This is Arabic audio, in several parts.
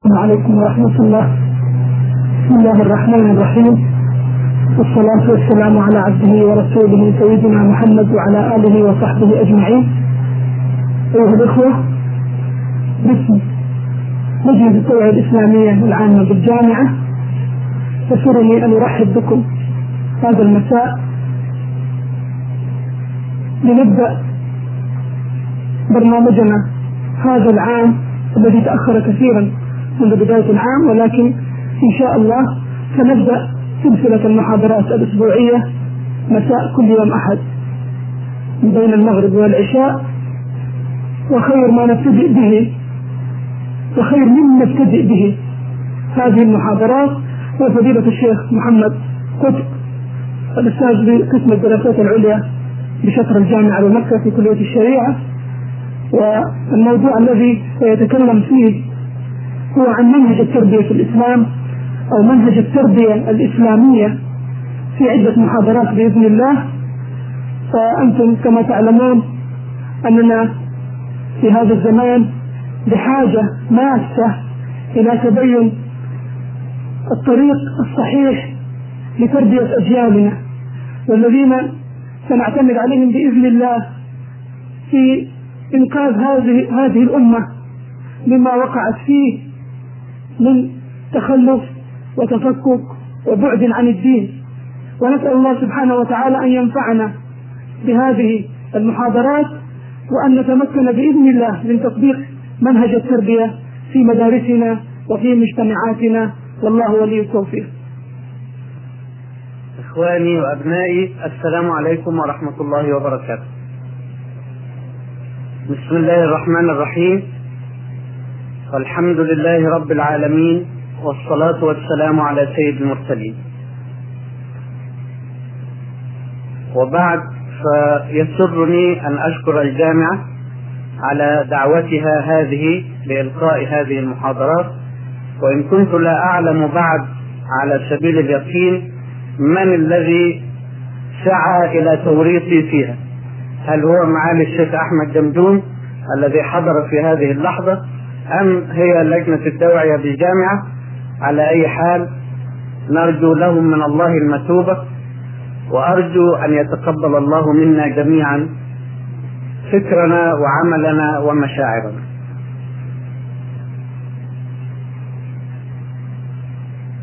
السلام عليكم ورحمة الله. بسم الله الرحمن الرحيم. والصلاة والسلام على عبده ورسوله سيدنا محمد وعلى آله وصحبه أجمعين. أيها الإخوة باسم مجلس التوعية الإسلامية العامة بالجامعة يسرني أن أرحب بكم هذا المساء لنبدأ برنامجنا هذا العام الذي تأخر كثيرا منذ بداية العام ولكن إن شاء الله سنبدأ سلسلة المحاضرات الأسبوعية مساء كل يوم أحد بين المغرب والعشاء وخير ما نبتدئ به وخير مما نبتدئ به هذه المحاضرات. هو فضيلة الشيخ محمد قطب الأستاذ بقسم الدراسات العليا بشطر الجامعة بمكة في كلية الشريعة والموضوع الذي سيتكلم فيه هو عن منهج التربية في الإسلام أو منهج التربية الإسلامية في عدة محاضرات بإذن الله. فأنتم كما تعلمون أننا في هذا الزمان بحاجة ماسة إلى تبين الطريق الصحيح لتربية أجيالنا والذين سنعتمد عليهم بإذن الله في إنقاذ هذه هذه الأمة مما وقعت فيه من تخلف وتفكك وبعد عن الدين. ونسأل الله سبحانه وتعالى أن ينفعنا بهذه المحاضرات وأن نتمكن بإذن الله من تطبيق منهج التربية في مدارسنا وفي مجتمعاتنا. والله ولي التوفيق. إخواني وأبنائي السلام عليكم ورحمة الله وبركاته. بسم الله الرحمن الرحيم. والحمد لله رب العالمين والصلاة والسلام على سيد المرسلين. وبعد فيسرني أن أشكر الجامعة على دعوتها هذه لإلقاء هذه المحاضرات. وإن كنت لا أعلم بعد على سبيل اليقين من الذي سعى إلى توريطي فيها. هل هو معالي الشيخ أحمد جمدون الذي حضر في هذه اللحظة؟ أم هي لجنة التوعية بالجامعة على أي حال نرجو لهم من الله المثوبة وأرجو أن يتقبل الله منا جميعا فكرنا وعملنا ومشاعرنا.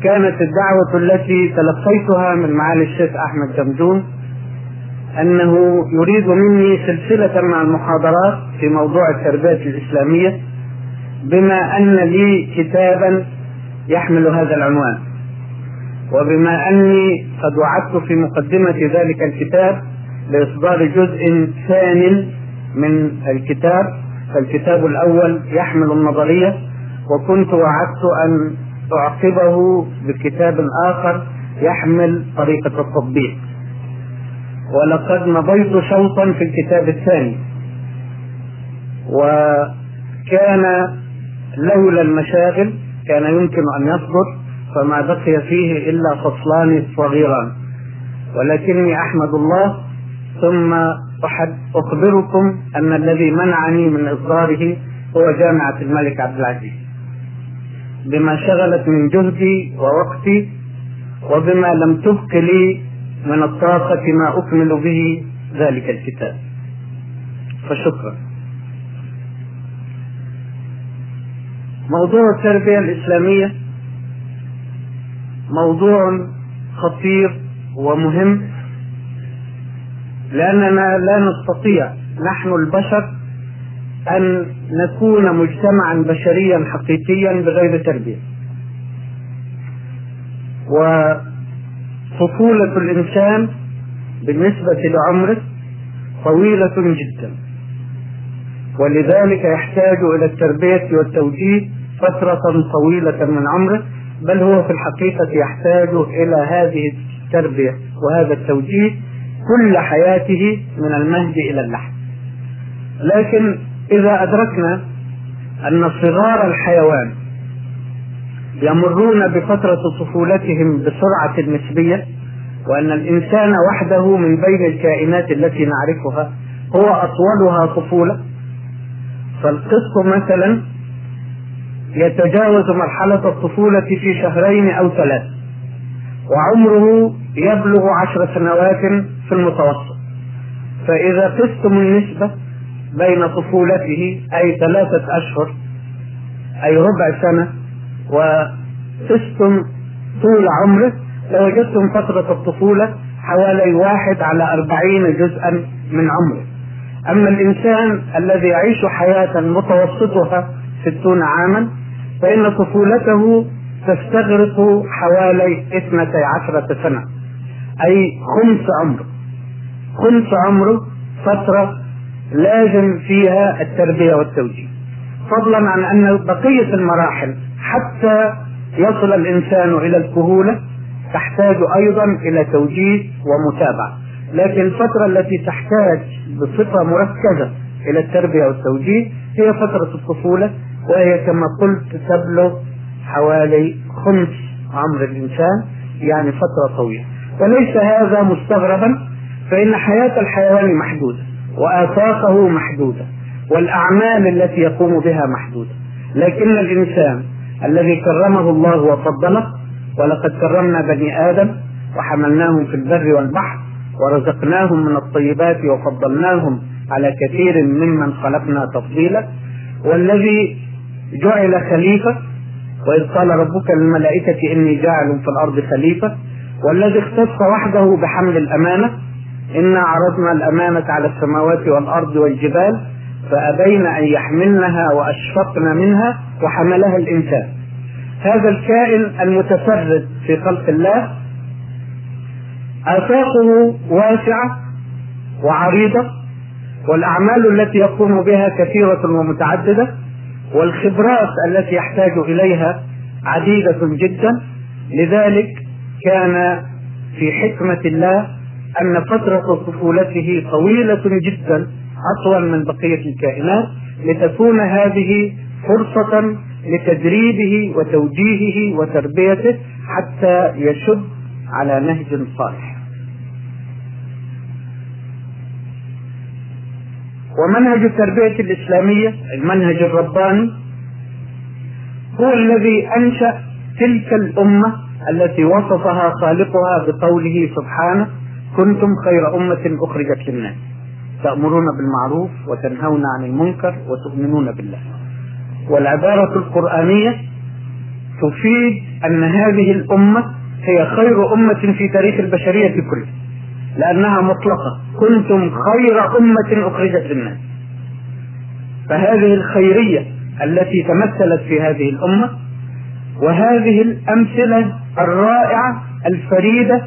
كانت الدعوة التي تلقيتها من معالي الشيخ أحمد جمدون أنه يريد مني سلسلة مع المحاضرات في موضوع التربية الإسلامية. بما أن لي كتابا يحمل هذا العنوان. وبما أني قد وعدت في مقدمة ذلك الكتاب لإصدار جزء ثان من الكتاب فالكتاب الأول يحمل النظرية وكنت وعدت أن أعقبه بكتاب آخر يحمل طريقة التطبيق. ولقد مضيت شوطا في الكتاب الثاني. وكان لولا المشاغل كان يمكن أن يصدر فما بقي فيه إلا فصلان صغيران. ولكني أحمد الله ثم أحد أخبركم أن الذي منعني من إصداره هو جامعة الملك عبد العزيز. بما شغلت من جهدي ووقتي وبما لم تبق لي من الطاقة ما أكمل به ذلك الكتاب. فشكرا. موضوع التربية الإسلامية موضوع خطير ومهم لأننا لا نستطيع نحن البشر أن نكون مجتمعا بشريا حقيقيا بغير تربية. وطفولة الإنسان بالنسبة لعمره طويلة جدا. ولذلك يحتاج إلى التربية والتوجيه فترة طويلة من عمره بل هو في الحقيقة يحتاج إلى هذه التربية وهذا التوجيه كل حياته من المهد إلى اللحم. لكن إذا أدركنا أن صغار الحيوان يمرون بفترة طفولتهم بسرعة نسبية وأن الإنسان وحده من بين الكائنات التي نعرفها هو أطولها طفولة فالقط مثلا يتجاوز مرحلة الطفولة في شهرين أو ثلاث وعمره يبلغ عشر سنوات في المتوسط. فإذا قستم النسبة بين طفولته أي ثلاثة أشهر أي ربع سنة وقستم طول عمره لوجدتم فترة الطفولة حوالي واحد على أربعين جزءا من عمره. أما الإنسان الذي يعيش حياة متوسطها ستون عاما فإن طفولته تستغرق حوالي اثنتي عشرة سنة. أي خمس عمره خمس عمره فترة لازم فيها التربية والتوجيه. فضلا عن أن بقية المراحل حتى يصل الإنسان إلى الكهولة تحتاج أيضا إلى توجيه ومتابعة. لكن الفترة التي تحتاج بصفة مركزة إلى التربية والتوجيه هي فترة الطفولة وهي كما قلت تبلغ حوالي خمس عمر الإنسان يعني فترة طويلة. وليس هذا مستغربا فإن حياة الحيوان محدودة وآفاقه محدودة والأعمال التي يقوم بها محدودة. لكن الإنسان الذي كرمه الله وفضله ولقد كرمنا بني آدم وحملناهم في البر والبحر ورزقناهم من الطيبات وفضلناهم على كثير ممن خلقنا تفضيلا. والذي جعل خليفة وإذ قال ربك للملائكة إني جاعل في الأرض خليفة. والذي اختص وحده بحمل الأمانة إنا عرضنا الأمانة على السماوات والأرض والجبال فأبين أن يحملنها وأشفقن منها وحملها الإنسان. هذا الكائن المتفرد في خلق الله آفاقه واسعة وعريضة والأعمال التي يقوم بها كثيرة ومتعددة والخبرات التي يحتاج إليها عديدة جدا. لذلك كان في حكمة الله أن فترة طفولته طويلة جدا أطول من بقية الكائنات لتكون هذه فرصة لتدريبه وتوجيهه وتربيته حتى يشب على نهج صالح. ومنهج التربية الإسلامية المنهج الرباني هو الذي أنشأ تلك الأمة التي وصفها خالقها بقوله سبحانه كنتم خير أمة أخرجت للناس. تأمرون بالمعروف وتنهون عن المنكر وتؤمنون بالله. والعبارة القرآنية تفيد أن هذه الأمة هي خير أمة في تاريخ البشرية كلها. لأنها مطلقة. كنتم خير أمة أخرجت للناس. فهذه الخيرية التي تمثلت في هذه الأمة وهذه الأمثلة الرائعة الفريدة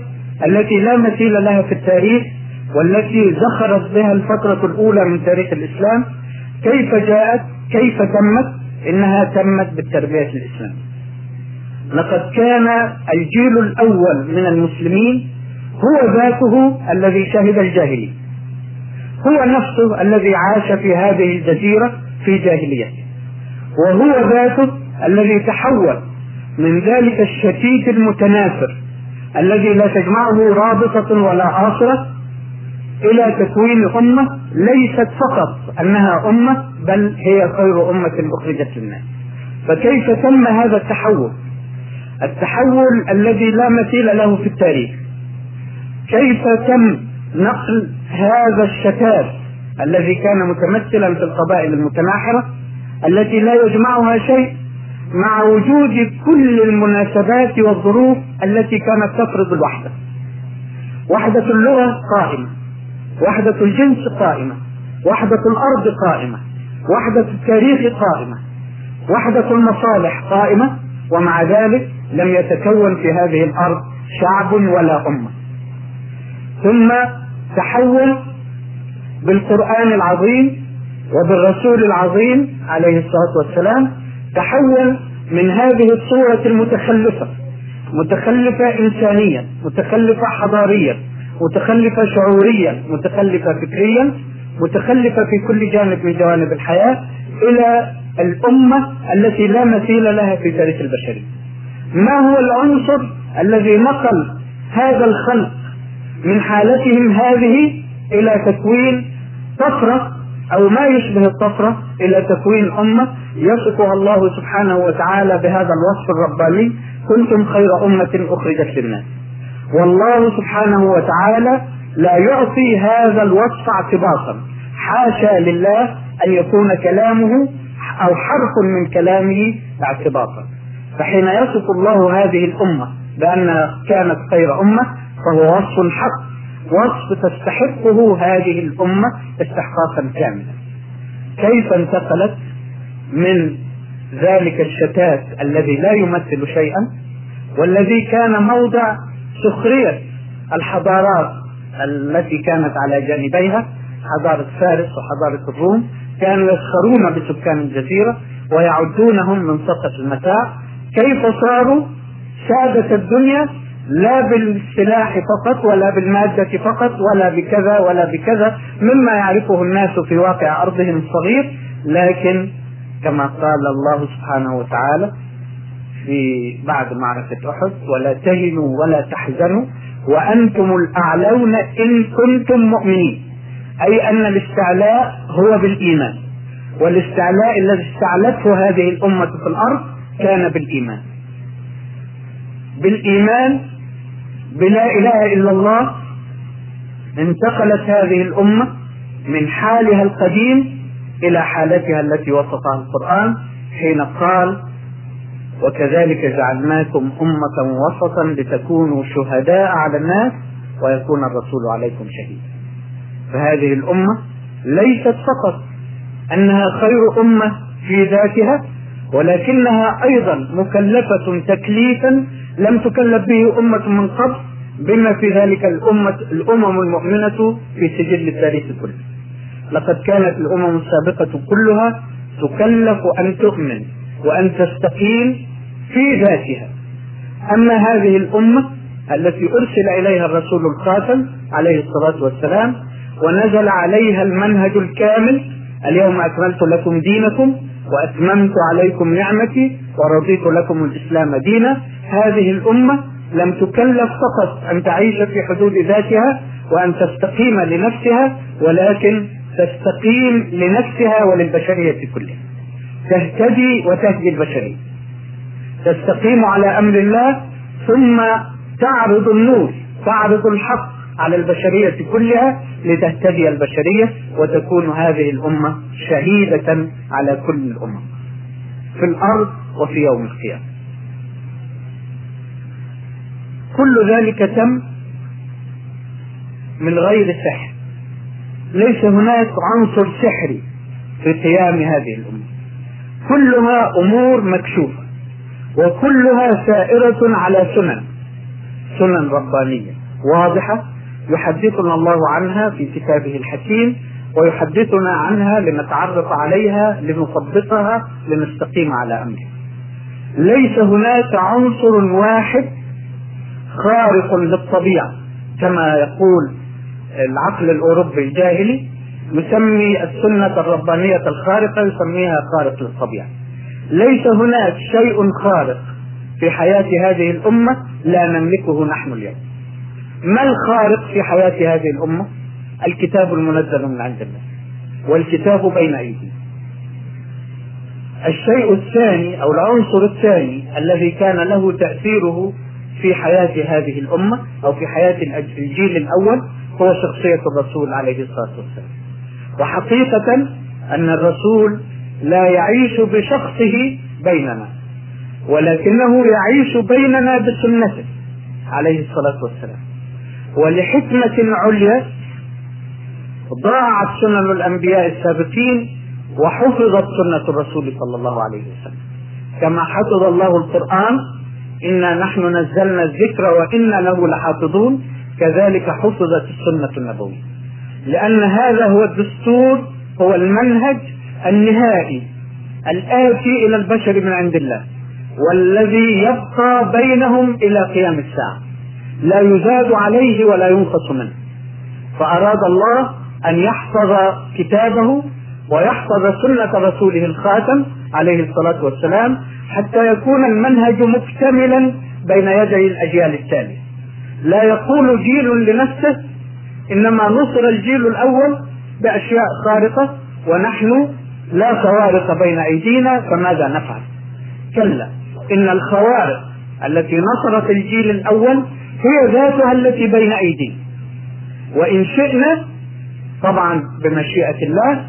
التي لا مثيل لها في التاريخ والتي زخرت بها الفترة الأولى من تاريخ الإسلام. كيف جاءت؟ كيف تمت؟ إنها تمت بالتربية الإسلامية. لقد كان الجيل الأول من المسلمين هو ذاته الذي شهد الجاهلية. هو نفسه الذي عاش في هذه الجزيرة في جاهليته. وهو ذاته الذي تحول من ذلك الشتيت المتناثر الذي لا تجمعه رابطة ولا آصرة إلى تكوين أمة ليست فقط أنها أمة بل هي خير أمة أخرجت للناس. فكيف تم هذا التحول؟ التحول الذي لا مثيل له في التاريخ. كيف تم نقل هذا الشتات الذي كان متمثلا في القبائل المتناحرة التي لا يجمعها شيء مع وجود كل المناسبات والظروف التي كانت تفرض الوحدة؟ وحدة اللغة قائمة وحدة الجنس قائمة وحدة الأرض قائمة وحدة التاريخ قائمة وحدة المصالح قائمة ومع ذلك لم يتكون في هذه الأرض شعب ولا أمة. ثم تحول بالقرآن العظيم وبالرسول العظيم عليه الصلاة والسلام تحول من هذه الصورة المتخلفة متخلفة إنسانيا متخلفة حضاريا متخلفة شعوريا متخلفة فكريا متخلفة في كل جانب من جوانب الحياة إلى الأمة التي لا مثيل لها في تاريخ البشرية. ما هو العنصر الذي نقل هذا الخلق من حالتهم هذه إلى تكوين طفرة أو ما يشبه الطفرة إلى تكوين أمة يصفها الله سبحانه وتعالى بهذا الوصف الرباني كنتم خير أمة أخرجت للناس والله سبحانه وتعالى لا يعطي هذا الوصف اعتباطا. حاشا لله أن يكون كلامه أو حرف من كلامه اعتباطا. فحين يصف الله هذه الأمة بأنها كانت خير أمة فهو وصف حق وصف تستحقه هذه الأمة استحقاقا كاملا. كيف انتقلت من ذلك الشتات الذي لا يمثل شيئا والذي كان موضع سخرية الحضارات التي كانت على جانبيها حضارة فارس وحضارة الروم كانوا يسخرون بسكان الجزيرة ويعدونهم من سقط المتاع. كيف صاروا؟ سادة الدنيا لا بالسلاح فقط ولا بالمادة فقط ولا بكذا ولا بكذا مما يعرفه الناس في واقع أرضهم الصغير لكن كما قال الله سبحانه وتعالى في بعد معركة أحد ولا تهنوا ولا تحزنوا وأنتم الأعلون إن كنتم مؤمنين. أي أن الاستعلاء هو بالإيمان والاستعلاء الذي استعلته هذه الأمة في الأرض كان بالإيمان. بالإيمان بلا إله إلا الله انتقلت هذه الأمة من حالها القديم إلى حالتها التي وصفها القرآن حين قال وكذلك جعلناكم أمة وسطا لتكونوا شهداء على الناس ويكون الرسول عليكم شهيدا. فهذه الأمة ليست فقط أنها خير أمة في ذاتها ولكنها أيضا مكلفة تكليفا لم تكلف به أمة من قبل بما في ذلك الأمة الأمم المؤمنة في سجل التاريخ كله لقد كانت الأمم السابقة كلها تكلف أن تؤمن وأن تستقيم في ذاتها. أما هذه الأمة التي أرسل إليها الرسول الخاتم عليه الصلاة والسلام ونزل عليها المنهج الكامل اليوم أكملت لكم دينكم وأتممت عليكم نعمتي ورضيت لكم الإسلام دينا. هذه الأمة لم تكلف فقط أن تعيش في حدود ذاتها وأن تستقيم لنفسها ولكن تستقيم لنفسها وللبشرية كلها. تهتدي وتهدي البشرية. تستقيم على أمر الله ثم تعرض النور تعرض الحق على البشرية كلها لتهتدي البشرية وتكون هذه الأمة شهيدة على كل الأمم. في الأرض وفي يوم القيامة. كل ذلك تم من غير سحر. ليس هناك عنصر سحري في قيام هذه الأمة. كلها أمور مكشوفة وكلها سائرة على سنن. سنن ربانية واضحة يحدثنا الله عنها في كتابه الحكيم ويحدثنا عنها لنتعرف عليها لنطبقها لنستقيم على أمره. ليس هناك عنصر واحد خارق للطبيعة كما يقول العقل الأوروبي الجاهلي يسمي السنة الربانية الخارقة يسميها خارق للطبيعة. ليس هناك شيء خارق في حياة هذه الأمة لا نملكه نحن اليوم. ما الخارق في حياة هذه الأمة؟ الكتاب المنزل من عند الله والكتاب بين أيدينا الشيء الثاني أو العنصر الثاني الذي كان له تأثيره في حياة هذه الأمة أو في حياة الجيل الأول هو شخصية الرسول عليه الصلاة والسلام. وحقيقة أن الرسول لا يعيش بشخصه بيننا ولكنه يعيش بيننا بسنته عليه الصلاة والسلام. ولحكمة عليا ضاعت سنن الأنبياء السابقين وحفظت سنة الرسول صلى الله عليه وسلم. كما حفظ الله القرآن إنا نحن نزلنا الذكر وإنا له لحافظون. كذلك حفظت السنة النبوية. لأن هذا هو الدستور هو المنهج النهائي الآتي إلى البشر من عند الله والذي يبقى بينهم إلى قيام الساعة. لا يزاد عليه ولا ينقص منه. فأراد الله أن يحفظ كتابه ويحفظ سنة رسوله الخاتم عليه الصلاة والسلام حتى يكون المنهج مكتملا بين يدي الأجيال التالية. لا يقول جيل لنفسه إنما نصر الجيل الأول بأشياء خارقة ونحن لا خوارق بين أيدينا فماذا نفعل؟ كلا إن الخوارق التي نصرت الجيل الأول هي ذاتها التي بين أيدينا وإن شئنا طبعا بمشيئة الله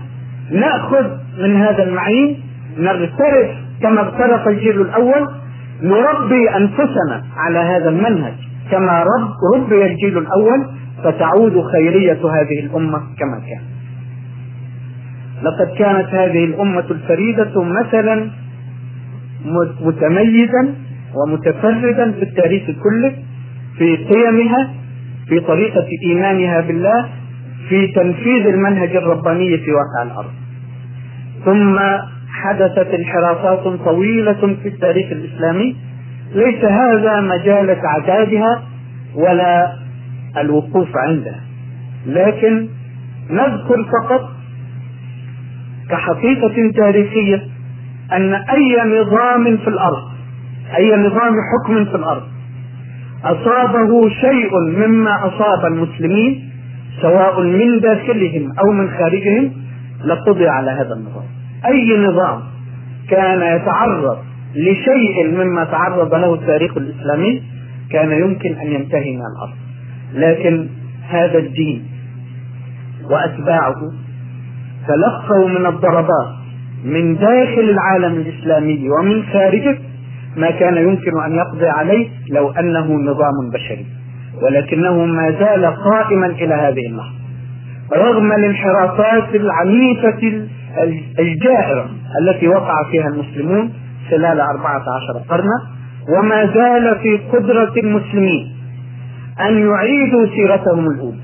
نأخذ من هذا المعين نغترف كما اغترف الجيل الأول نربي أنفسنا على هذا المنهج. كما رب ربي الجيل الأول فتعود خيرية هذه الأمة كما كان لقد كانت هذه الأمة الفريدة مثلا متميزا ومتفردا في التاريخ كله في قيمها في طريقة إيمانها بالله في تنفيذ المنهج الرباني في واقع الأرض. ثم حدثت انحرافات طويلة في التاريخ الإسلامي. ليس هذا مجال تعدادها ولا الوقوف عندها. لكن نذكر فقط كحقيقة تاريخية أن أي نظام في الأرض أي نظام حكم في الأرض أصابه شيء مما أصاب المسلمين سواء من داخلهم أو من خارجهم لقضي على هذا النظام. أي نظام كان يتعرض لشيء مما تعرض له التاريخ الإسلامي كان يمكن أن ينتهي من الأرض. لكن هذا الدين وأتباعه تلقوا من الضربات من داخل العالم الإسلامي ومن خارجه ما كان يمكن أن يقضي عليه لو أنه نظام بشري. ولكنه ما زال قائما إلى هذه اللحظة. رغم الانحرافات العنيفة الجائرة التي وقع فيها المسلمون خلال أربعة عشر قرنا وما زال في قدرة المسلمين أن يعيدوا سيرتهم الأولى.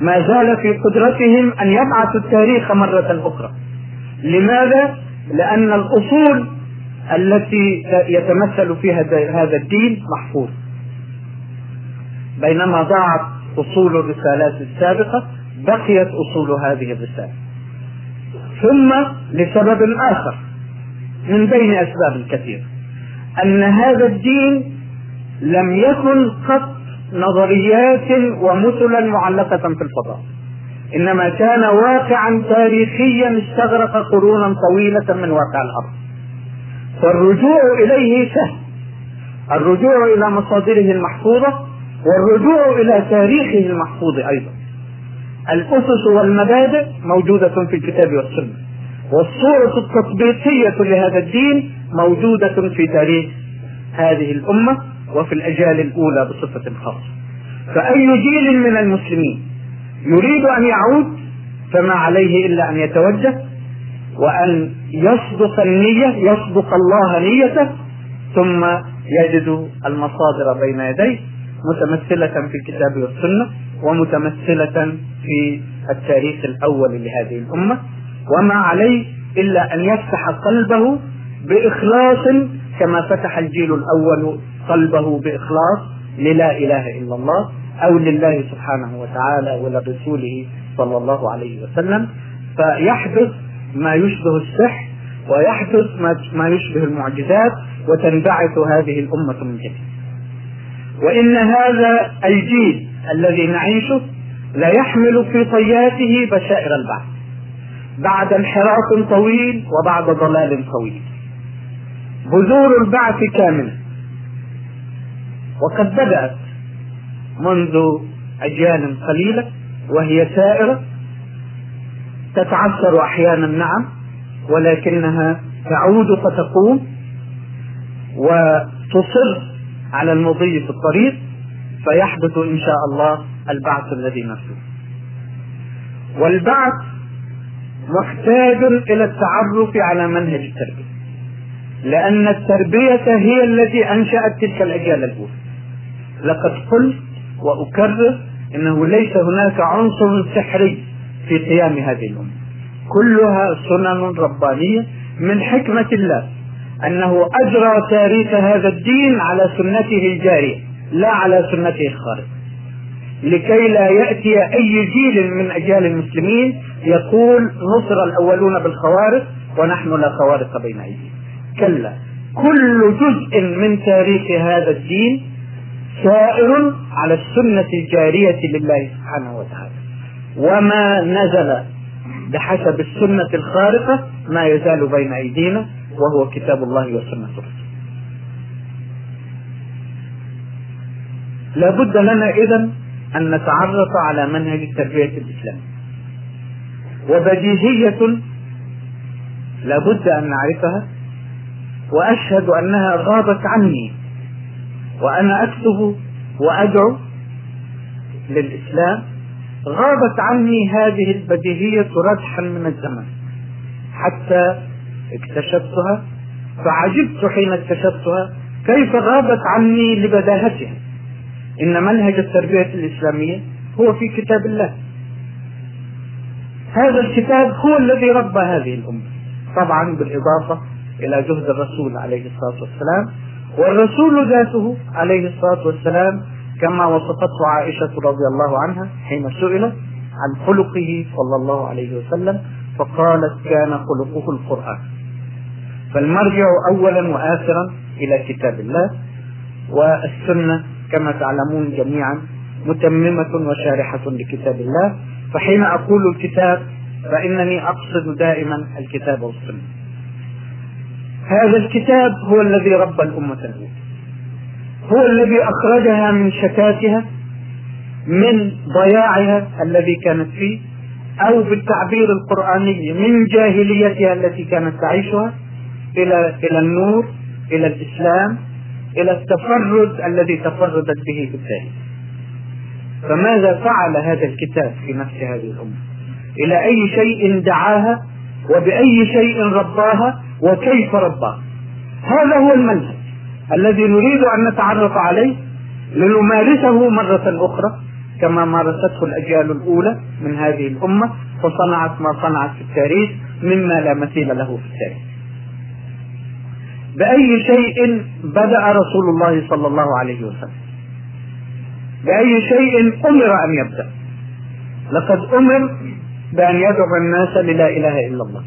ما زال في قدرتهم أن يبعثوا التاريخ مرة أخرى. لماذا؟ لأن الأصول التي يتمثل فيها هذا الدين محفوظ. بينما ضاعت أصول الرسالات السابقة بقيت أصول هذه الرسالة. ثم لسبب آخر من بين أسباب كثيرة أن هذا الدين لم يكن قط نظريات ومثلا معلقة في الفضاء. إنما كان واقعا تاريخيا استغرق قرونا طويلة من واقع الأرض. فالرجوع إليه سهل. الرجوع إلى مصادره المحفوظة والرجوع إلى تاريخه المحفوظ أيضا. الأسس والمبادئ موجودة في الكتاب والسنة والصورة التطبيقية لهذا الدين موجودة في تاريخ هذه الأمة وفي الأجيال الأولى بصفة خاصة. فأي جيل من المسلمين يريد أن يعود فما عليه إلا أن يتوجه وأن يصدق النية يصدق الله نيته ثم يجد المصادر بين يديه متمثلة في الكتاب والسنة ومتمثلة في التاريخ الأول لهذه الأمة. وما عليه إلا أن يفتح قلبه بإخلاص كما فتح الجيل الأول قلبه بإخلاص للا إله إلا الله أو لله سبحانه وتعالى ولرسوله صلى الله عليه وسلم. فيحدث ما يشبه السحر ويحدث ما يشبه المعجزات وتنبعث هذه الأمة من جديد. وإن هذا الجيل الذي نعيشه لا يحمل في طياته بشائر البعث. بعد انحراف طويل وبعد ضلال طويل. بذور البعث كاملة. وقد بدأت منذ أجيال قليلة وهي سائرة تتعثر أحيانا نعم ولكنها تعود فتقوم وتصر على المضي في الطريق فيحدث إن شاء الله البعث الذي نرجوه والبعث محتاج إلى التعرف على منهج التربية لأن التربية هي التي أنشأت تلك الأجيال الأولى. لقد قلت وأكرر أنه ليس هناك عنصر سحري في قيام هذه الأمة. كلها سنن ربانية من حكمة الله أنه أجرى تاريخ هذا الدين على سنته الجارية لا على سنته الخارجة لكي لا يأتي أي جيل من أجيال المسلمين يقول نصر الأولون بالخوارق ونحن لا خوارق بين أيدينا كلا كل جزء من تاريخ هذا الدين سائر على السنة الجارية لله سبحانه وتعالى. وما نزل بحسب السنة الخارقة ما يزال بين أيدينا وهو كتاب الله وسنة رسوله. لا بد لنا إذا أن نتعرف على منهج التربية الإسلامية. وبديهية لا بد أن نعرفها وأشهد أنها غابت عني وأنا أكتب وأدعو للإسلام غابت عني هذه البديهية رجحا من الزمن. حتى اكتشفتها فعجبت حين اكتشفتها كيف غابت عني لبداهتها. إن منهج التربية الإسلامية هو في كتاب الله. هذا الكتاب هو الذي ربى هذه الأمة. طبعا بالإضافة إلى جهد الرسول عليه الصلاة والسلام والرسول ذاته عليه الصلاة والسلام كما وصفته عائشة رضي الله عنها حين سئلت عن خلقه صلى الله عليه وسلم فقالت كان خلقه القرآن. فالمرجع أولا وآخرا إلى كتاب الله والسنة كما تعلمون جميعا متممة وشارحة لكتاب الله. فحين أقول الكتاب فإنني أقصد دائما الكتاب والسنة. هذا الكتاب هو الذي ربى الأمة الأولى هو الذي أخرجها من شتاتها من ضياعها الذي كانت فيه أو بالتعبير القرآني من جاهليتها التي كانت تعيشها إلى إلى النور إلى الإسلام إلى التفرد الذي تفردت به بالتالي فماذا فعل هذا الكتاب في نفس هذه الأمة؟ إلى أي شيء دعاها وبأي شيء رباها وكيف رباها؟ هذا هو المنهج. الذي نريد أن نتعرف عليه لنمارسه مرة أخرى كما مارسته الأجيال الأولى من هذه الأمة فصنعت ما صنعت في التاريخ مما لا مثيل له في التاريخ. بأي شيء بدأ رسول الله صلى الله عليه وسلم. بأي شيء أمر أن يبدأ. لقد أمر بأن يدعو الناس للا إله إلا الله.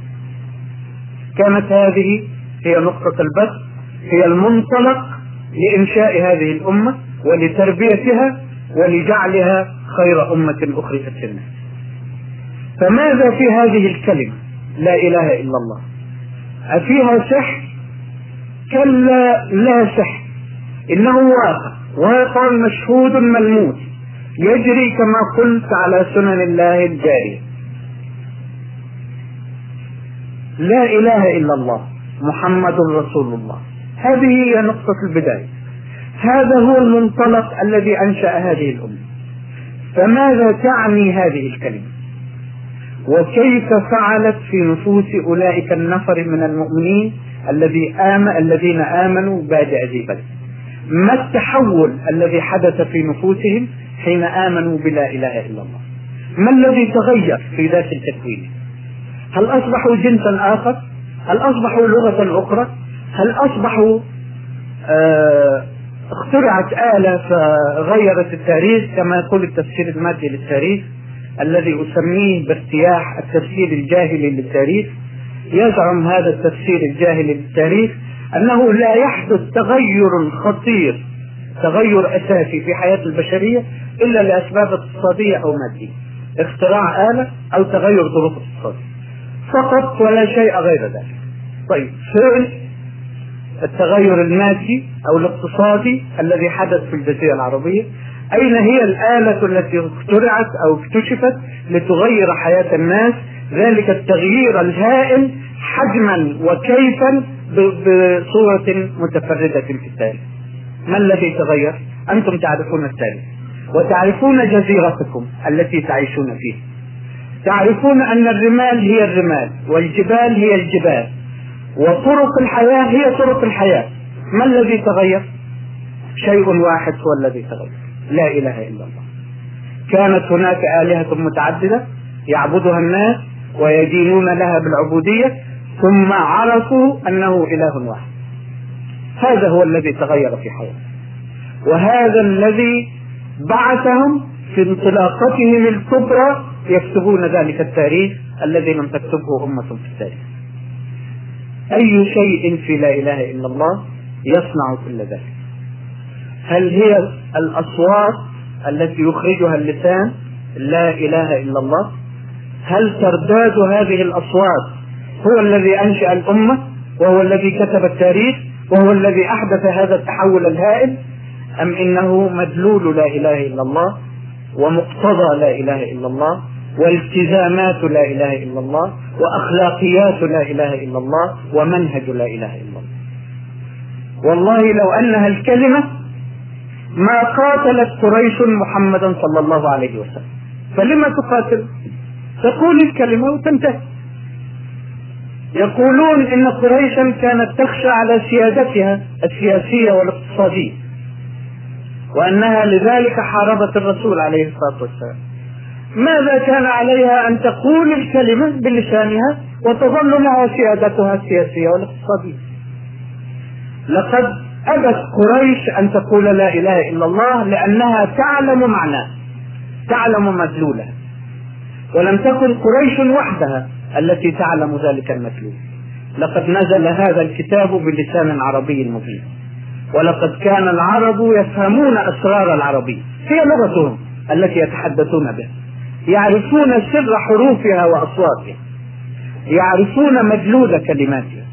كانت هذه هي نقطة البث هي المنطلق لإنشاء هذه الأمة ولتربيتها ولجعلها خير أمة أخرجت للناس فماذا في هذه الكلمة؟ لا إله إلا الله. أفيها سحر كلا لا سحر إنه واقع. واقع مشهود ملموس. يجري كما قلت على سنن الله الجارية. لا إله إلا الله. محمد رسول الله. هذه هي نقطة البداية. هذا هو المنطلق الذي أنشأ هذه الأمة. فماذا تعني هذه الكلمة؟ وكيف فعلت في نفوس أولئك النفر من المؤمنين الذي آمن الذين آمنوا بادئ ذي بلد ما التحول الذي حدث في نفوسهم حين آمنوا بلا إله إلا الله؟ ما الذي تغير في ذات التكوين؟ هل أصبحوا جنسا آخر؟ هل أصبحوا لغة أخرى؟ هل أصبحوا آه اخترعت آلة فغيرت التاريخ كما يقول التفسير المادي للتاريخ الذي أسميه بارتياح التفسير الجاهلي للتاريخ؟ يزعم هذا التفسير الجاهلي للتاريخ أنه لا يحدث تغير خطير تغير أساسي في حياة البشرية إلا لأسباب اقتصادية أو مادية اختراع آلة أو تغير ظروف اقتصادية. فقط ولا شيء غير ذلك. طيب فعل التغير المادي أو الاقتصادي الذي حدث في الجزيرة العربية. أين هي الآلة التي اخترعت أو اكتشفت لتغير حياة الناس؟ ذلك التغيير الهائل حجما وكيفا بصورة متفردة في التاريخ. ما الذي تغير؟ أنتم تعرفون التاريخ. وتعرفون جزيرتكم التي تعيشون فيها. تعرفون أن الرمال هي الرمال والجبال هي الجبال. وطرق الحياة هي طرق الحياة. ما الذي تغير؟ شيء واحد هو الذي تغير. لا إله إلا الله. كانت هناك آلهة متعددة يعبدها الناس ويدينون لها بالعبودية ثم عرفوا أنه إله واحد. هذا هو الذي تغير في حياتهم. وهذا الذي بعثهم في انطلاقتهم الكبرى يكتبون ذلك التاريخ الذي لم تكتبه أمة في التاريخ. أي شيء في لا إله إلا الله يصنع كل ذلك. هل هي الأصوات التي يخرجها اللسان لا إله إلا الله؟ هل ترداد هذه الأصوات هو الذي أنشأ الأمة وهو الذي كتب التاريخ وهو الذي أحدث هذا التحول الهائل؟ أم إنه مدلول لا إله إلا الله ومقتضى لا إله إلا الله؟ والتزامات لا إله إلا الله وأخلاقيات لا إله إلا الله ومنهج لا إله إلا الله. والله لو أنها الكلمة ما قاتلت قريش محمدا صلى الله عليه وسلم. فلما تقاتل؟ تقول الكلمة وتنتهي. يقولون إن قريشا كانت تخشى على سيادتها السياسية والاقتصادية وأنها لذلك حاربت الرسول عليه الصلاة والسلام. ماذا كان عليها أن تقول الكلمة بلسانها وتظل معها سيادتها السياسية والاقتصادية؟ لقد أبت قريش أن تقول لا إله إلا الله لأنها تعلم معناه تعلم مدلوله ولم تكن قريش وحدها التي تعلم ذلك المدلول. لقد نزل هذا الكتاب بلسان عربي مبين. ولقد كان العرب يفهمون أسرار العربية. هي لغتهم التي يتحدثون بها. يعرفون سر حروفها وأصواتها. يعرفون مدلول كلماتها.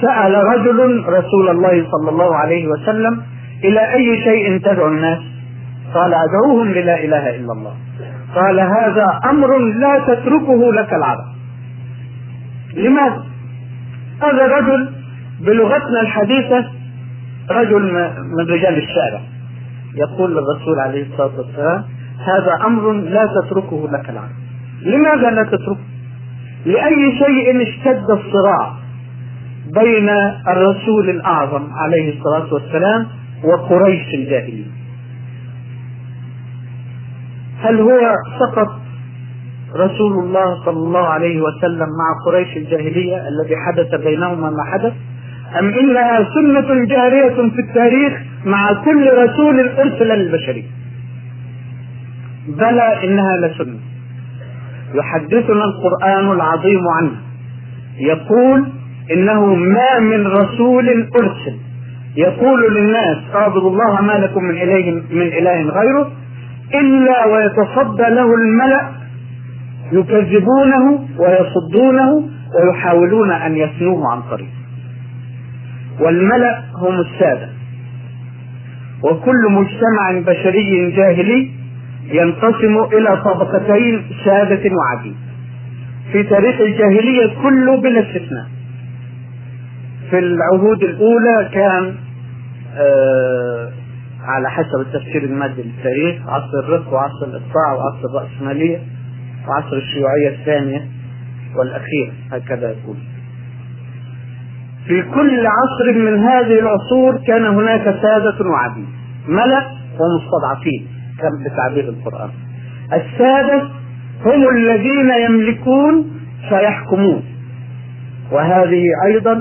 سأل رجل رسول الله صلى الله عليه وسلم إلى أي شيء تدعو الناس؟ قال أدعوهم للا إله إلا الله. قال هذا أمر لا تتركه لك العرب. لماذا؟ هذا رجل بلغتنا الحديثة رجل من رجال الشارع. يقول للرسول عليه الصلاة والسلام هذا أمر لا تتركه لك العرب لماذا لا تتركه؟ لأي شيء اشتد الصراع بين الرسول الأعظم عليه الصلاة والسلام وقريش الجاهلية هل هو فقط رسول الله صلى الله عليه وسلم مع قريش الجاهلية الذي حدث بينهما ما حدث؟ أم إنها سنة جارية في التاريخ مع كل رسول أرسل للبشرية؟ بلى إنها لسنة. يحدثنا القرآن العظيم عنها يقول إنه ما من رسول أرسل. يقول للناس أعبدوا الله ما لكم من إله من إله غيره إلا ويتصدى له الملأ يكذبونه ويصدونه ويحاولون أن يثنوه عن طريق. والملأ هم السادة. وكل مجتمع بشري جاهلي ينقسم إلى طبقتين سادة وعبيد في تاريخ الجاهلية كله بلا استثناء. في العهود الأولى كان آه على حسب التفسير المادي للتاريخ عصر الرق وعصر الإقطاع وعصر الرأسمالية وعصر الشيوعية الثانية والأخيرة هكذا يقول. في كل عصر من هذه العصور كان هناك سادة وعبيد ملأ ومستضعفين. بتعبير القرآن. السادة هم الذين يملكون فيحكمون. وهذه أيضا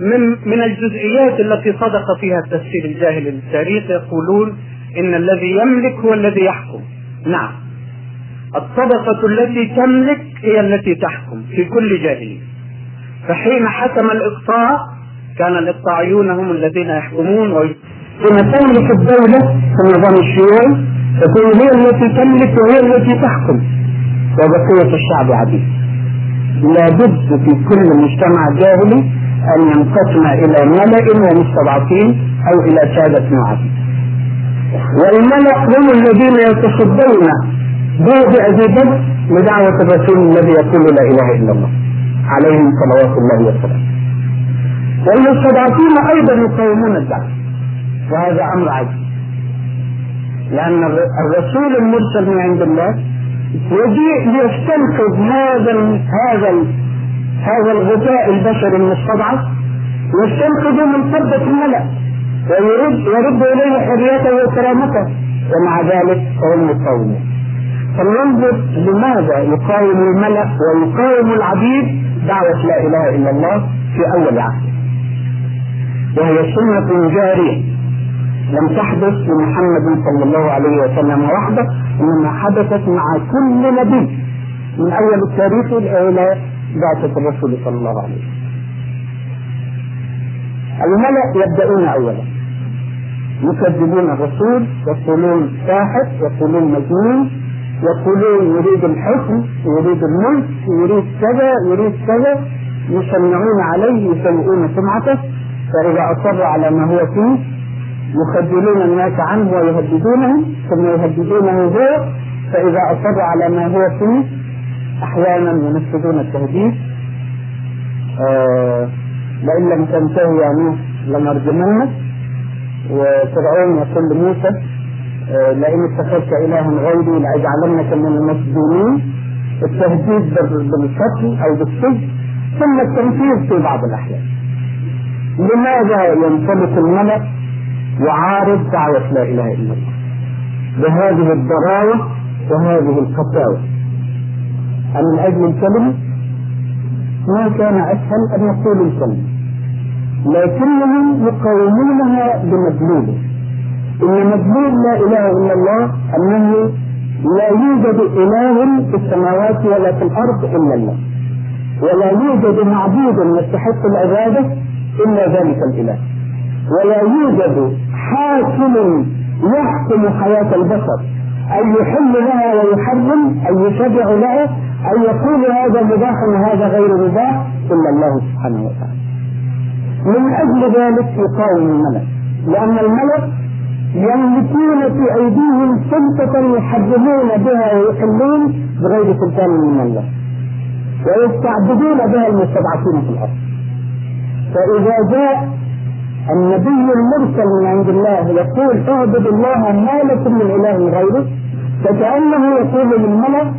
من من الجزئيات التي صدق فيها التفسير الجاهلي للتاريخ يقولون إن الذي يملك هو الذي يحكم. نعم. الطبقة التي تملك هي التي تحكم في كل جاهلية فحين حكم الإقطاع كان الإقطاعيون هم الذين يحكمون تملك الدولة في النظام الشيوعي تكون هي التي تملك وهي التي تحكم. وبقية الشعب عبيد لابد في كل مجتمع جاهلي أن ينقسم إلى ملأ ومستضعفين أو إلى سادة وعبيد والملأ هم الذين يتصدون ذي بدء لدعوة الرسول الذي يقول لا إله إلا الله عليهم صلوات الله وسلامه. والمستضعفين أيضا يقاومون الدعوة. وهذا أمر عجيب. لأن الرسول المرسل من عند الله يجيء ليستنقذ هذا هذا هذا الغثاء البشري المستضعف يستنقذ من قبضة الملأ ويرد يرد إليه حريته وكرامته ومع ذلك فهم يقاومون فلننظر لماذا يقاوم الملأ ويقاوم العبيد دعوة لا إله إلا الله في أول عهد. وهي سنة جارية. لم تحدث لمحمد صلى الله عليه وسلم وحده إنما حدثت مع كل نبي من أول التاريخ إلى بعثة الرسول صلى الله عليه وسلم. الملأ يبدأون أولا يكذبون الرسول يقولون ساحر يقولون مجنون يقولون يريد الحكم يريد الملك يريد كذا يريد كذا يشنعون عليه يسيئون سمعته فإذا أصر على ما هو فيه يخجلون الناس عنه ويهددونهم ثم يهددونه هو فإذا أصر على ما هو فيه أحيانا ينفذون التهديد. آه لئن لم تنتهي يا نوح لنرجمنك. وفرعون يقول لموسى آه لئن اتخذت إلها غيري لأجعلنك من المسجونين. التهديد بالقتل أو بالسجن ثم التنفيذ في بعض الأحيان. لماذا ينطلق الملأ يعارض دعوة لا إله إلا الله. بهذه الضراوة وهذه القساوة من أجل الكلمة؟ ما كان أسهل أن يقولوا الكلمة. لكنهم يقاومونها بمدلول. إن مدلول لا إله إلا الله أنه لا يوجد إله في السماوات ولا في الأرض إلا الله. ولا يوجد معبود يستحق العبادة إلا ذلك الإله. ولا يوجد حاكم يحكم حياة البشر. أن يحل لها ويحرم أن يشرع لها أن يقول هذا مباح وهذا غير مباح إلا الله سبحانه وتعالى. من أجل ذلك يقاوم الملك. لأن الملك يملكون في أيديهم سلطة يحرمون بها ويحلون بغير سلطان من الله. ويستعبدون بها المستضعفين في الأرض. فإذا جاء النبي المرسل من عند الله يقول اعبد الله ما لكم من إله غيره. فكأنه يقول للملك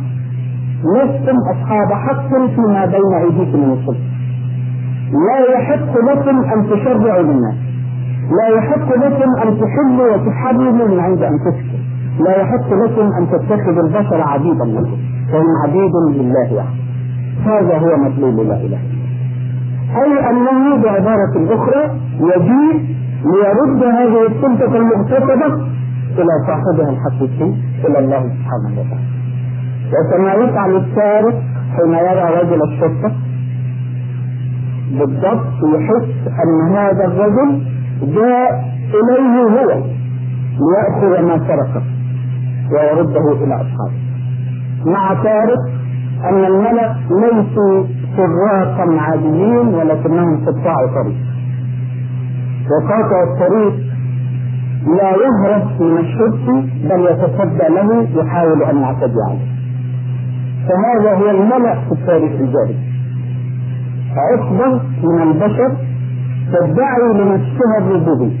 لستم أصحاب حق فيما بين أيديكم من السلطه لا يحق لكم أن تشرعوا للناس لا يحق لكم أن تحلوا وتحرموا من عند أنفسكم. لا يحق لكم أن تتخذوا البشر عبيدا لكم. فهم عبيد لله وحده. هذا هو مطلوب لا إله إلا أي أنه بعبارة أخرى يجيء ليرد هذه السلطة المغتصبة إلى صاحبها الحقيقي إلى الله سبحانه وتعالى. وكما يفعل السارق حين يرى رجل الشرطة بالضبط يحس أن هذا الرجل جاء إليه هو ليأخذ ما سرقه ويرده إلى أصحابه. مع سارق أن الملأ ليسوا سراقا عاديين ولكنهم قطاع طريق وقاطع الطريق لا يهرب من الشرطي بل يتصدى له يحاول أن يعتدي عليه. فهذا هو الملأ في التاريخ الجاري. عصبة من البشر تدعي لنفسها الربوبية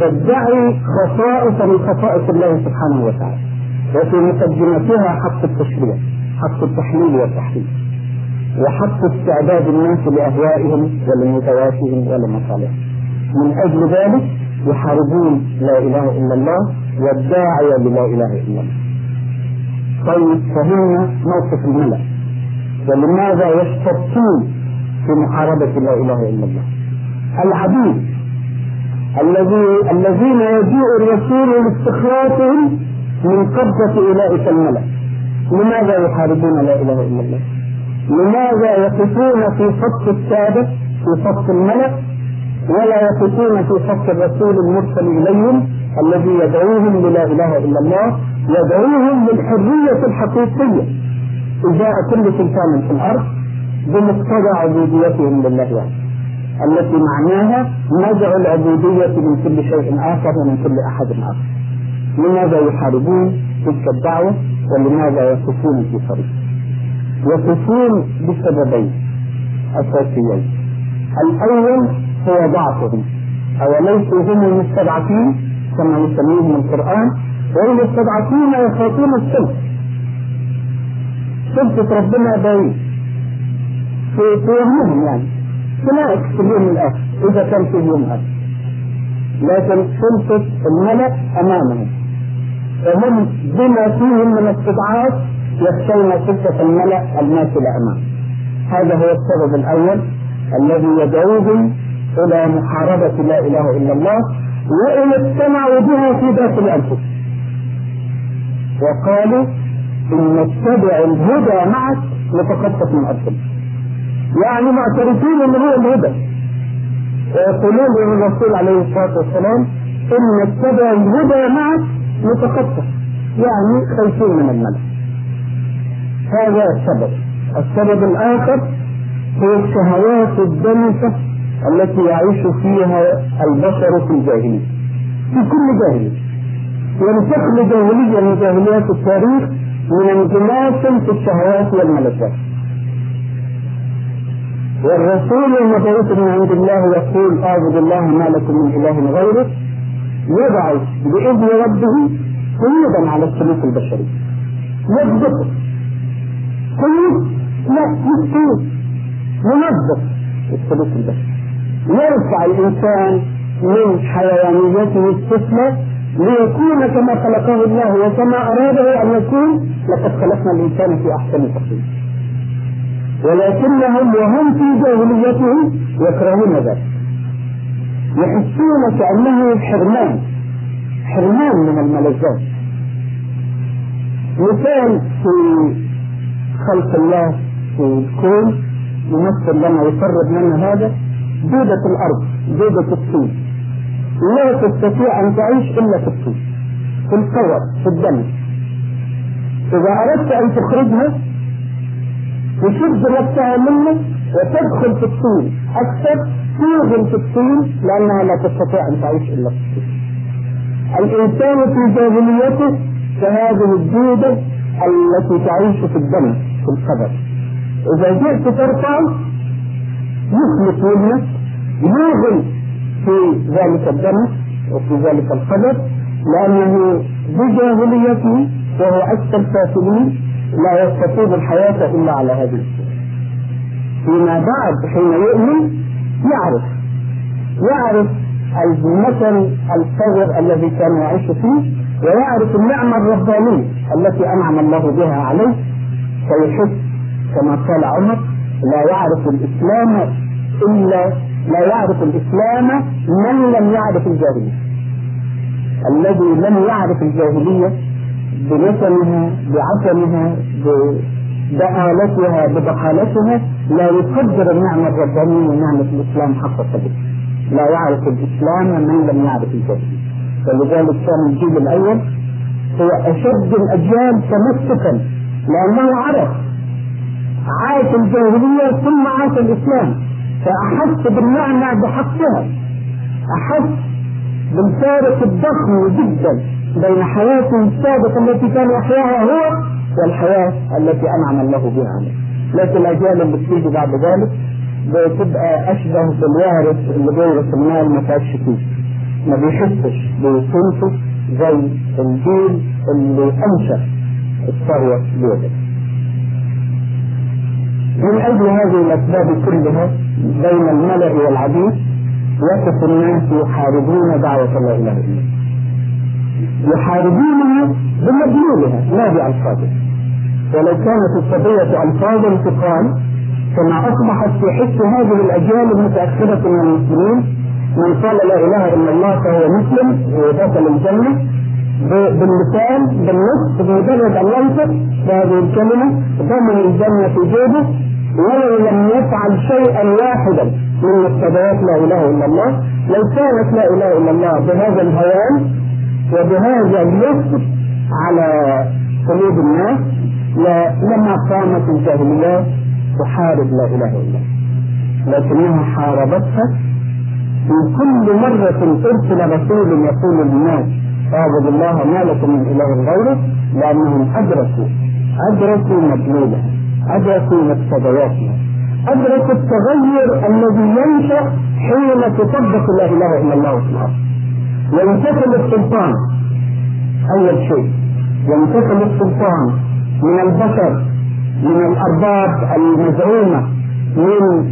تدعي خصائص من خصائص الله سبحانه وتعالى. وفي مقدمتها حق التشريع حق التحليل والتحريم وحق استعداد الناس لأهوائهم ولمتواتهم ولمصالحهم. من أجل ذلك يحاربون لا إله إلا الله والداعي للا إله إلا الله. طيب فهمنا موقف الملأ ولماذا يشترطون في محاربة لا إله إلا الله؟ العبيد الذي الذين يجيء الرسول لاستخلاصهم من قبضة أولئك الملأ لماذا يحاربون لا إله إلا الله؟ لماذا يقفون في صف السادة في صف الملك ولا يقفون في صف الرسول المرسل إليهم الذي يدعوهم للا إله إلا الله يدعوهم للحرية الحقيقية. ازاء كل سلطان في الأرض بمقتضى عبوديتهم لله وحده التي معناها نزع العبودية من كل شيء آخر ومن كل أحد آخر. لماذا يحاربون تلك الدعوة ولماذا يقفون في طريق يقفون بسببين أساسيين. الأول هو ضعفهم. أوليسوا هم المستضعفين؟ كما يسميهم القرآن. والمستضعفين يخافون السلف سلطة ربنا بعيد. في وهمهم يعني. هناك في اليوم الآخر إذا كان في اليوم الآخر لكن سلطة الملأ أمامهم. فهم بما فيهم من استضعاف يخشون سلطة الملأ الماثلة أمامه هذا هو السبب الأول الذي يدعوهم إلى محاربة لا إله إلا الله وإن اجتمعوا بها في داخل أنفسهم وقالوا إن نتبع الهدى معك نتخطف من أرضنا يعني معترفين أن هو الهدى. ويقولون للرسول عليه الصلاة والسلام إن نتبع الهدى معك نتخطف يعني خايفين من الملك هذا السبب. السبب الآخر هي الشهوات الدنسة التي يعيش فيها البشر في الجاهلية. في كل جاهلية. ينتقل جاهلية من جاهليات التاريخ من انغماس في الشهوات والملكات. والرسول المبعوث من عند الله يقول أعبد الله ما لكم من إله غيره. يضع بإذن ربه قيودا على السلوك البشري. يضبط قيود لا مش ينظف السلوك البشري. يرفع الإنسان من حيوانيته السفلى ليكون كما خلقه الله وكما أراده أن يكون لقد خلقنا الإنسان في أحسن تقويم ولكنهم وهم في جاهليتهم يكرهون ذلك. يحسون كانه حرمان حرمان من الملذات. مثال في خلق الله في الكون يمثل لنا يقرب لنا هذا دودة الأرض دودة الطين. لا تستطيع أن تعيش إلا في الطين في القور في الدم. إذا أردت أن تخرجها تشد نفسها منه وتدخل في الطين أكثر توغل في الطين لأنها لا تستطيع أن تعيش إلا في الطين. الإنسان في جاهليته كهذه الدودة التي تعيش في الدم. في القبر إذا جئت ترفع يخلص منك يوغل في ذلك الدم وفي ذلك القدر لأنه بجاهليته وهو أكثر الفاسدين لا يستطيع الحياة إلا على هذه الصورة. فيما بعد حين يؤمن يعرف يعرف المثل الصغر الذي كان يعيش فيه ويعرف النعمة الربانية التي أنعم الله بها عليه فيحس كما قال عمر لا يعرف الإسلام إلا لا يعرف الإسلام من لم يعرف الجاهلية. الذي لم يعرف الجاهلية بنسمها بعسمها بضآلتها بضحالتها لا يقدر النعمة الربانية ونعمة الإسلام حق قدره لا يعرف الإسلام من لم يعرف الجاهلية. ولذلك كان الجيل الأول هو أشد الأجيال تمسكا لأنه عرف عاش الجاهلية ثم عاش الإسلام. فأحس بالنعمة بحقها. أحس بالفارق الضخم جدا بين حياته السابقة التي كان يحياها هو والحياة التي أنعم الله بها لكن الأجيال اللي بتيجي بعد ذلك بتبقى أشبه بالوارث اللي بيورث المال ما فيهاش فيه ما بيحسش بقيمته زي الجيل اللي أنشأ. الثروة بيده من أجل هذه الأسباب كلها بين الملأ والعبيد يقف الناس يحاربون دعوة لا إله إلا الله يحاربونها بمدلولها لا بألفاظها. ولو كانت القضية ألفاظا تقال كما أصبحت في حس هذه الأجيال المتأخرة من المسلمين من قال لا إله إلا الله فهو مسلم ودخل الجنة باللسان بالنص بمجرد أن ينطق بهذه الكلمة ضمن الجنة في جيبه ولو لم يفعل شيئا واحدا من مقتضيات لا إله إلا الله لو كانت لا إله إلا الله بهذا الهوان وبهذا اليسر على قلوب الناس لما قامت الجاهليات تحارب لا إله إلا الله. لكنها حاربتها في كل مرة أرسل رسول يقول للناس اعبدوا الله ما لكم من إله غيره لأنهم أدركوا أدركوا مدلولها أدركوا مقتضياتها. أدركوا التغير الذي ينشأ حين تطبق لا إله إلا الله في الأرض. ينتقل السلطان. أول شيء ينتقل السلطان من البشر من الأرباب المزعومة من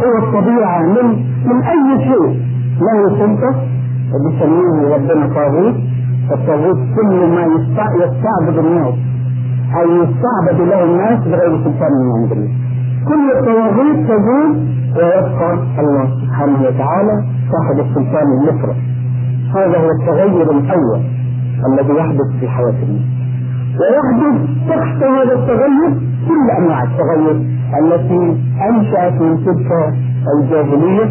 قوى الطبيعة من من أي شيء. له سلطة بيسميه ربنا طاغوت الطاغوت كل ما يستعبد الناس أو يستعبد له الناس بغير سلطان من عند الله. كل الطواغيت تزول ويبقى الله سبحانه وتعالى صاحب السلطان المفرد. هذا هو التغير الأول الذي يحدث في حياة الناس. ويحدث تحت هذا التغير كل أنواع التغير التي أنشأت من تلك الجاهلية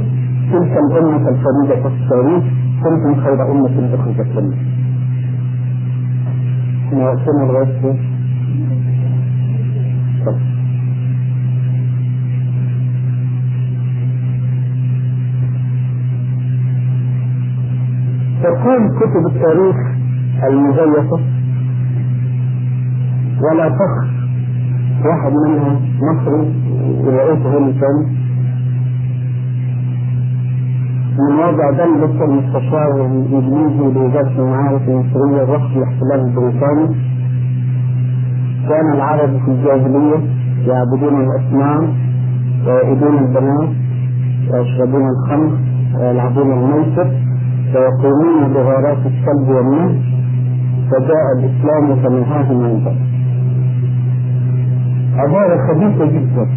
تلك الأمة الفريدة في التاريخ كنتم خير أمة أخرجت للناس. فين؟ طب. تقوم كتب التاريخ المزيفة ولا فخر واحد منها مصري ورئيسه هو الثاني من وضع دلة المستشار الانجليزي لوزارة المعارف المصرية وقت الاحتلال البريطاني؟ كان العرب في الجاهلية يعبدون الأصنام ويعبدون البنات ويشربون الخمر ويلعبون الميسر ويقومون بغارات السلب والنهب فجاء الإسلام فنهاهم عن ذلك. عبارة خبيثة جدا.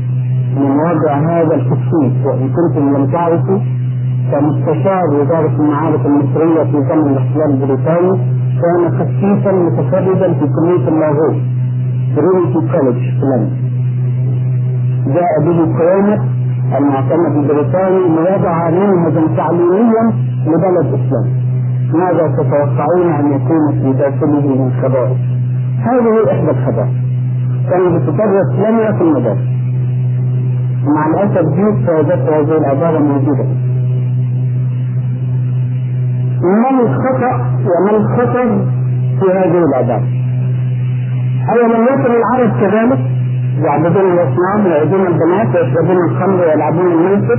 من وضع هذه النصوص وإن كنتم لم تعرفوا فمستشار وزارة المعارف المصرية في زمن الاحتلال البريطاني كان قسيسا متخرجا في كلية اللاهوت ترينيتي كوليدج في لندن. جاء به كرومر المعتمد البريطاني ليضع منهجا تعليميا لبلد إسلام. ماذا تتوقعون أن يكون في داخله من خبائث؟ هذه إحدى الخبائث. كانت بتدرس لنا في المدارس. مع الأسف جيت فوجدت هذه العباره موجودة. ما الخطأ وما الخطر في هذه العبارة؟ أولم يكن العرب كذلك يعبدون الأصنام ويعبدون البنات ويشربون الخمر ويلعبون الميسر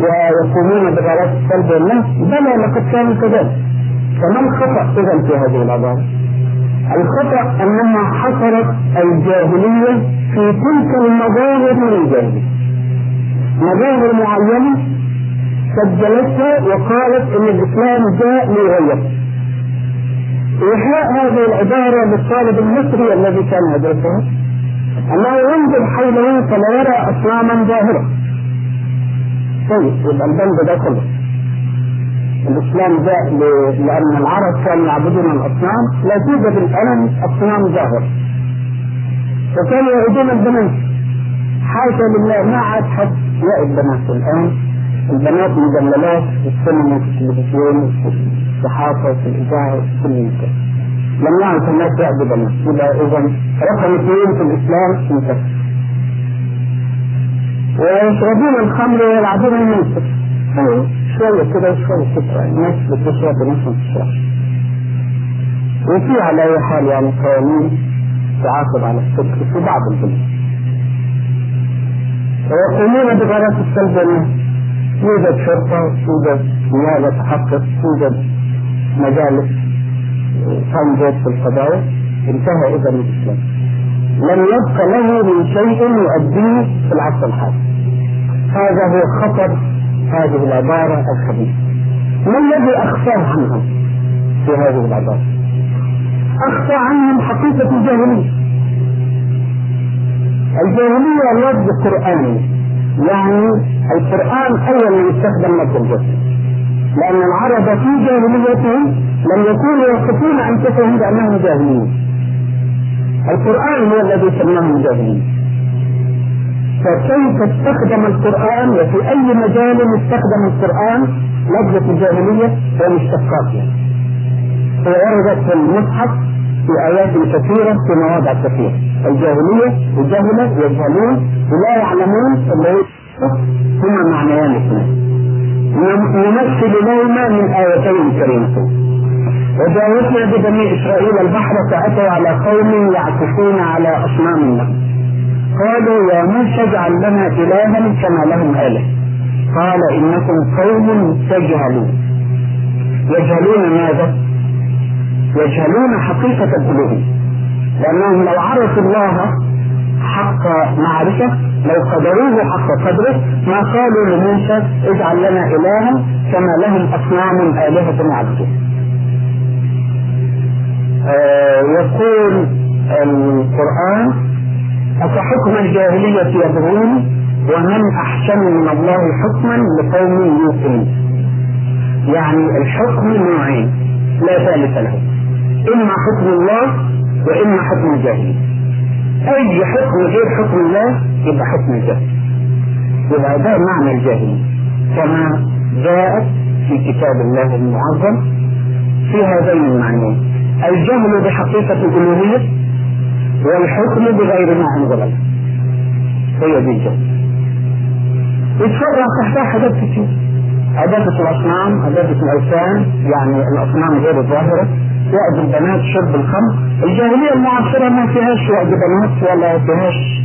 ويقومون بغارات السلب والنهب بلى لقد كانوا كذلك فما الخطأ إذا في هذه العبارة؟ الخطأ أنها حصرت الجاهلية في تلك المظاهر من الجاهلية مظاهر معينة سجلتها وقالت إن الإسلام جاء ليغير إيحاء هذه العبارة للطالب المصري الذي كان يدرسها أنه ينظر حوله فلا يرى أصناما ظاهرة. طيب يبقى البند ده كله. الإسلام جاء لأن العرب كانوا يعبدون الأصنام، لا توجد الآن أصنام ظاهرة. وكانوا يعبدون البنات. حاشا لله ما عاد حد يعبد بنات الآن البنات مجللات في السينما في التلفزيون في الصحافه في الاذاعه في كل مكان. يعرف الناس يعبد بنات يبقى إذا رقم اثنين في الإسلام انتهى. ويشربون الخمر ويلعبون الميسر. أيوه شوية كده وشوية كده الناس بتشرب وناس ما بتشربش. وفي على أي حال يعني قوانين تعاقب على السكر في بعض البلاد. ويقومون بغرات السلب يوجد شرطة يوجد نيابة تحقق يوجد مجالس تنظر في القضايا. انتهى إذا الإسلام. لم يبق له من شيء يؤديه في العصر الحالي. هذا هو خطر هذه العبارة الخبيثة ما الذي أخفاه عنهم في هذه العبارة؟ أخفى عنهم حقيقة الجاهلية. الجاهلية لفظ قرآني يعني القرآن أول من استخدم لفظ الجسد لأن العرب في جاهليتهم لم يكونوا يصفون أنفسهم بأنهم جاهلين القرآن هو الذي سماهم جاهلين فكيف استخدم القرآن وفي أي مجال استخدم القرآن؟ لفظة الجاهلية ومشتقاتها يعني. وردت في المصحف في آيات كثيرة في مواضع كثيرة. الجاهلية الجهلة يجهلون ولا يعلمون اللي هما معنيان اثنين نمثل لهما من آيتين كريمتين. وجاوزنا ببني إسرائيل البحر فأتوا على قوم يعكفون على أصنام لهم. قالوا يا موسى اجعل لنا إلها كما لهم آلهة قال إنكم قوم تجهلون. يجهلون ماذا؟ يجهلون حقيقة الألوهية لأنهم لو عرفوا الله حق معرفة لو قدروه حق قدره ما قالوا لموسى اجعل لنا إلها كما لهم أصنام آلهة يعبدون آه يقول القرآن أفحكم الجاهلية يبغون؟ ومن أحسن من الله حكما لقوم يوقنون. يعني الحكم نوعين لا ثالث له إما حكم الله وإما حكم الجاهلية. أي حكم غير حكم الله يبقى حكم الجاهل يبقى ده معنى الجاهلية. كما جاءت في كتاب الله المعظم في هذين المعنيين. الجهل بحقيقة الألوهية والحكم بغير ما أنزل الله هي دي الجهل. يتفرع تحتها حاجات كتير. عبادة الأصنام عبادة الأوثان يعني الأصنام غير الظاهرة. وعد البنات شرب الخمر. الجاهلية المعاصرة ما فيهاش وعد بنات ولا فيهاش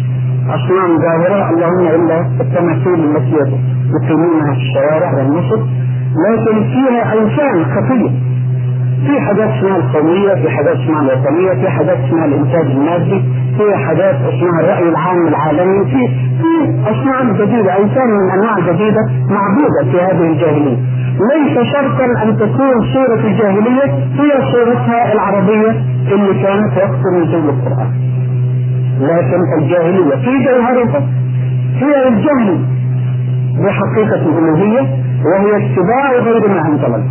أصنام ظاهرة اللهم إلا التماثيل التي يقيمونها في الشوارع والنصب. لكن فيها أوثان خفية. في حاجات اسمها القومية في حاجات اسمها الوطنية في حاجات اسمها الإنتاج المادي. في حاجات اسمها الرأي العام العالمي. في في أصنام جديدة أوثان من أنواع جديدة معبودة في هذه الجاهلية. ليس شرطا أن تكون صورة الجاهلية هي صورتها العربية اللي كانت وقت نزول القرآن. لكن الجاهلية في جوهرها هي الجهل بحقيقة الألوهية وهي اتباع غير ما أنزل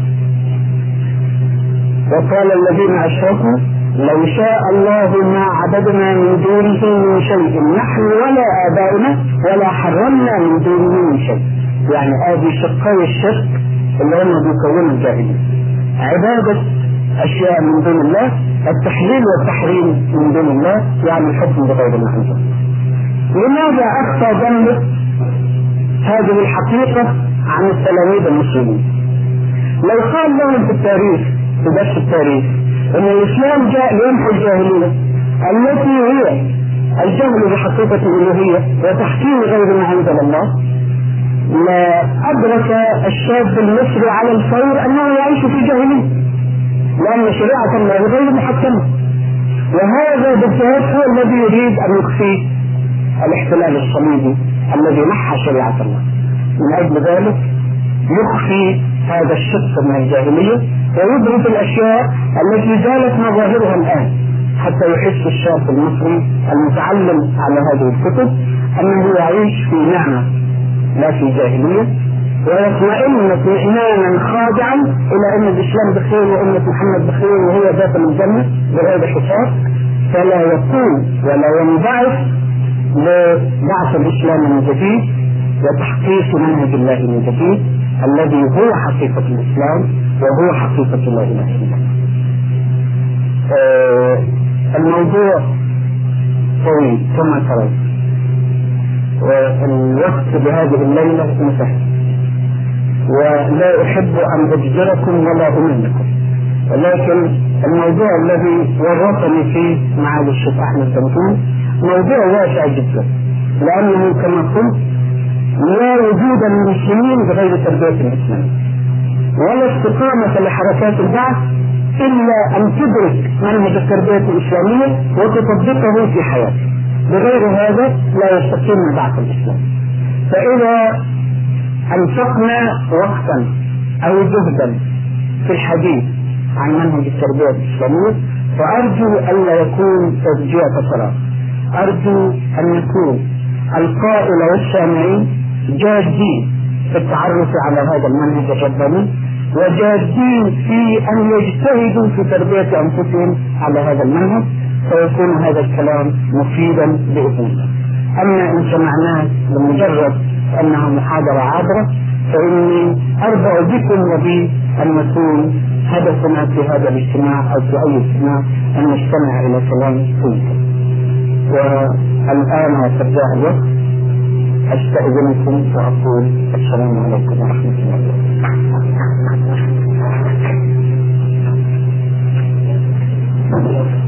وقال الذين أشركوا لو شاء الله ما عبدنا من دونه من شيء نحن ولا آباؤنا ولا حرمنا من دونه من شيء. يعني هذه شقي الشرك اللي هم بيكونوا الجاهليه عبادة أشياء من دون الله التحليل والتحريم من دون الله يعني الحكم بغير ما انزل لماذا أخفى ذنب هذه الحقيقة عن التلاميذ المسلمين؟ لو قال لهم في التاريخ في درس التاريخ إن الإسلام جاء ليمحو الجاهلية التي هي الجهل بحقيقة الالوهيه وتحكيم غير ما أنزل الله. لا أدرك الشاب المصري على الفور أنه يعيش في جاهلية لأن شريعة الله غير محكمة. وهذا بالذات هو الذي يريد أن يخفي الاحتلال الصليبي الذي محى شريعة الله. من أجل ذلك يخفي هذا الشق من الجاهلية ويدرك الأشياء التي زالت مظاهرها الآن حتى يحس الشاب المصري المتعلم على هذه الكتب أنه يعيش في نعمة لا في جاهلية ويطمئن اطمئنانا خاضعا إلى أن الإسلام بخير وامه محمد بخير وهو داخل الجنة بغير حساب فلا يقوم ولا ينبعث لبعث الإسلام من جديد وتحقيق منهج الله من جديد الذي هو حقيقة الإسلام وهو حقيقة لا اله الا الله. آه الموضوع طويل كما ترون. والوقت بهذه الليلة انتهى ولا أحب أن اجبركم ولا أمنكم. ولكن الموضوع الذي ورطني فيه معالي الشيخ أحمد بنتون موضوع واسع جدا. لأنه كما قلت لا وجود للمسلمين بغير تربية الإسلام. ولا استقامة لحركات البعث إلا أن تدرك منهج التربية الإسلامية وتطبقه في حياتك. بغير هذا لا يستقيم بعث الإسلام. فإذا أنفقنا وقتا أو جهدا في الحديث عن منهج التربية الإسلامية فأرجو الا يكون تشجيع صلاة. أرجو أن يكون القائل والسامعين جادين في التعرف على هذا المنهج الرباني وجادين في أن يجتهدوا في تربية أنفسهم على هذا المنهج فيكون هذا الكلام مفيدا باذن الله. أما إن سمعناه بمجرد أنها محاضرة عابرة فإني ارجع بكم وبي أن يكون هدفنا في هذا الاجتماع أو في أي اجتماع أن نستمع إلى كلام كنتم. والآن وقد جاء الوقت أستأذنكم وأقول السلام عليكم ورحمة الله. وبركاته